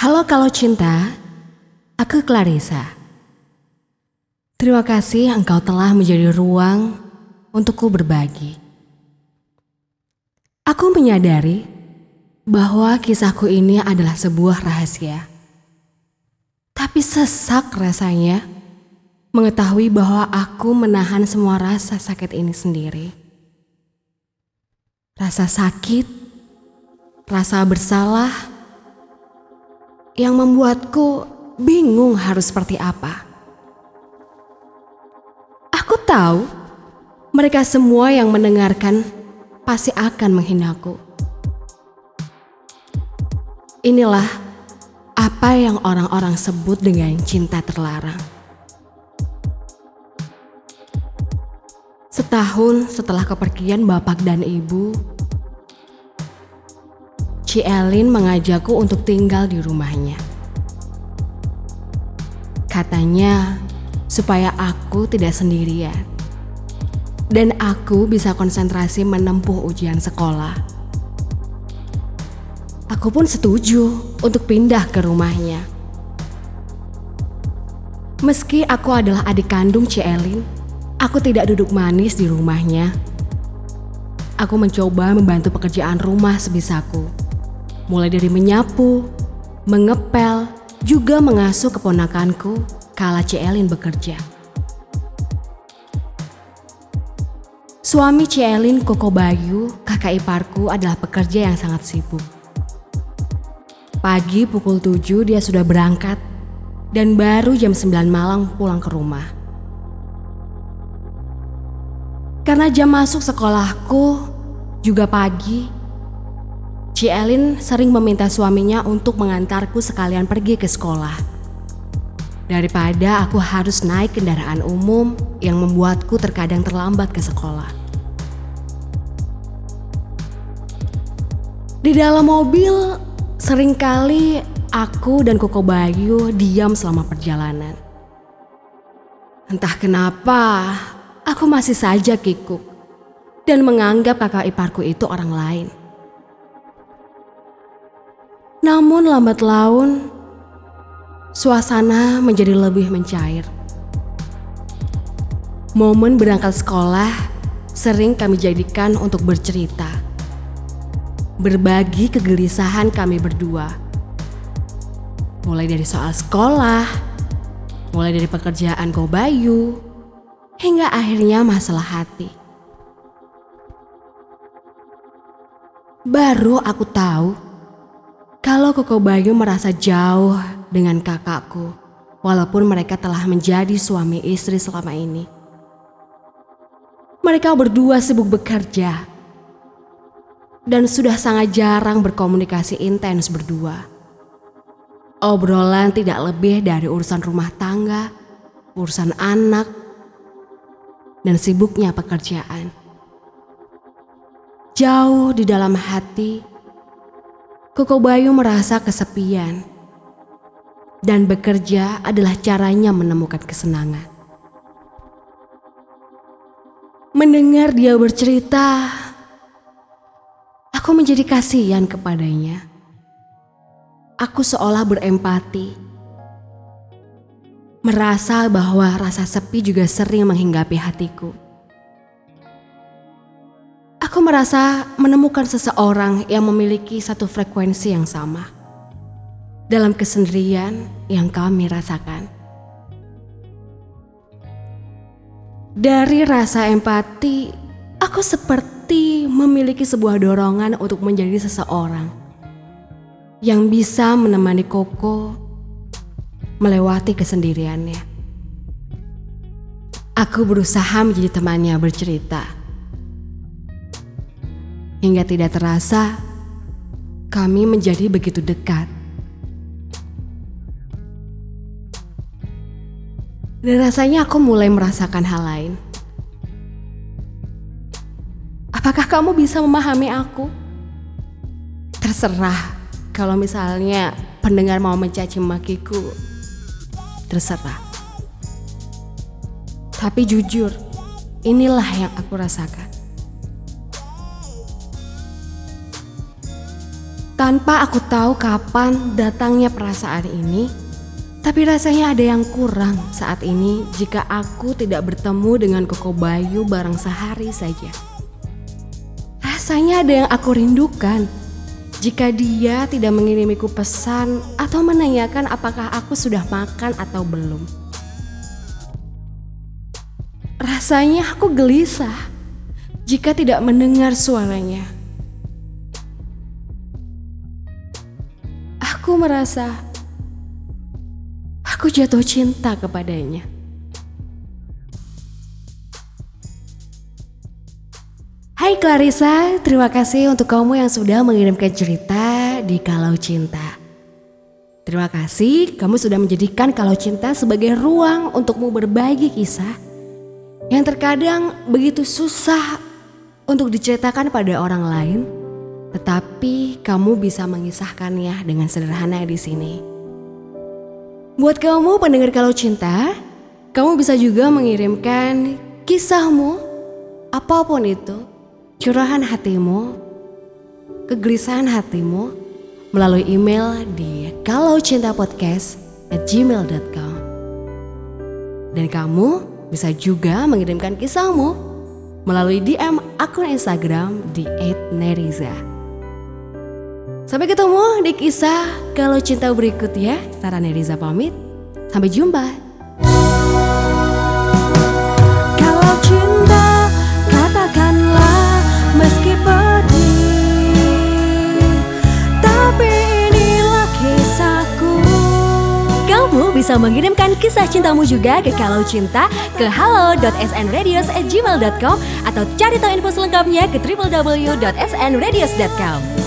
Halo kalau cinta, aku Clarissa. Terima kasih engkau telah menjadi ruang untukku berbagi. Aku menyadari bahwa kisahku ini adalah sebuah rahasia. Tapi sesak rasanya mengetahui bahwa aku menahan semua rasa sakit ini sendiri. Rasa sakit, rasa bersalah, yang membuatku bingung harus seperti apa. Aku tahu mereka semua yang mendengarkan pasti akan menghinaku. Inilah apa yang orang-orang sebut dengan cinta terlarang. Setahun setelah kepergian bapak dan ibu, Ci Elin mengajakku untuk tinggal di rumahnya. Katanya supaya aku tidak sendirian dan aku bisa konsentrasi menempuh ujian sekolah. Aku pun setuju untuk pindah ke rumahnya. Meski aku adalah adik kandung Cielin, aku tidak duduk manis di rumahnya. Aku mencoba membantu pekerjaan rumah sebisaku. Mulai dari menyapu, mengepel, juga mengasuh keponakanku kala Cielin bekerja. Suami Cielin Koko Bayu, kakak iparku adalah pekerja yang sangat sibuk. Pagi pukul 7 dia sudah berangkat dan baru jam 9 malam pulang ke rumah. Karena jam masuk sekolahku juga pagi, Cielin sering meminta suaminya untuk mengantarku sekalian pergi ke sekolah. Daripada aku harus naik kendaraan umum yang membuatku terkadang terlambat ke sekolah. Di dalam mobil, Seringkali aku dan Koko Bayu diam selama perjalanan. Entah kenapa, aku masih saja kikuk dan menganggap kakak iparku itu orang lain. Namun lambat laun, suasana menjadi lebih mencair. Momen berangkat sekolah sering kami jadikan untuk bercerita berbagi kegelisahan kami berdua. Mulai dari soal sekolah, mulai dari pekerjaan Bayu, hingga akhirnya masalah hati. Baru aku tahu kalau Koko Bayu merasa jauh dengan kakakku, walaupun mereka telah menjadi suami istri selama ini. Mereka berdua sibuk bekerja dan sudah sangat jarang berkomunikasi intens berdua. Obrolan tidak lebih dari urusan rumah tangga, urusan anak, dan sibuknya pekerjaan. Jauh di dalam hati, Koko Bayu merasa kesepian dan bekerja adalah caranya menemukan kesenangan. Mendengar dia bercerita Aku menjadi kasihan kepadanya. Aku seolah berempati. Merasa bahwa rasa sepi juga sering menghinggapi hatiku. Aku merasa menemukan seseorang yang memiliki satu frekuensi yang sama dalam kesendirian yang kami rasakan. Dari rasa empati, aku seperti memiliki sebuah dorongan untuk menjadi seseorang yang bisa menemani Koko melewati kesendiriannya. Aku berusaha menjadi temannya bercerita. Hingga tidak terasa, kami menjadi begitu dekat. Dan rasanya aku mulai merasakan hal lain. Apakah kamu bisa memahami aku? Terserah kalau misalnya pendengar mau mencaci makiku. Terserah. Tapi jujur, inilah yang aku rasakan. Tanpa aku tahu kapan datangnya perasaan ini, tapi rasanya ada yang kurang saat ini jika aku tidak bertemu dengan Koko Bayu bareng sehari saja. Rasanya ada yang aku rindukan jika dia tidak mengirimiku pesan atau menanyakan apakah aku sudah makan atau belum. Rasanya aku gelisah jika tidak mendengar suaranya. Aku merasa aku jatuh cinta kepadanya. Hai Clarissa, terima kasih untuk kamu yang sudah mengirimkan cerita di Kalau Cinta. Terima kasih kamu sudah menjadikan Kalau Cinta sebagai ruang untukmu berbagi kisah yang terkadang begitu susah untuk diceritakan pada orang lain, tetapi kamu bisa mengisahkannya dengan sederhana di sini. Buat kamu pendengar Kalau Cinta, kamu bisa juga mengirimkan kisahmu, apa pun itu, curahan hatimu, kegelisahan hatimu melalui email di kalaucintapodcast@gmail.com. Dan kamu bisa juga mengirimkan kisahmu melalui DM akun Instagram di @neriza. Sampai ketemu di kisah kalau cinta berikutnya. Sarah Neriza pamit. Sampai jumpa. bisa mengirimkan kisah cintamu juga ke Kalau Cinta ke halo.snradios@gmail.com atau cari tahu info selengkapnya ke www.snradios.com.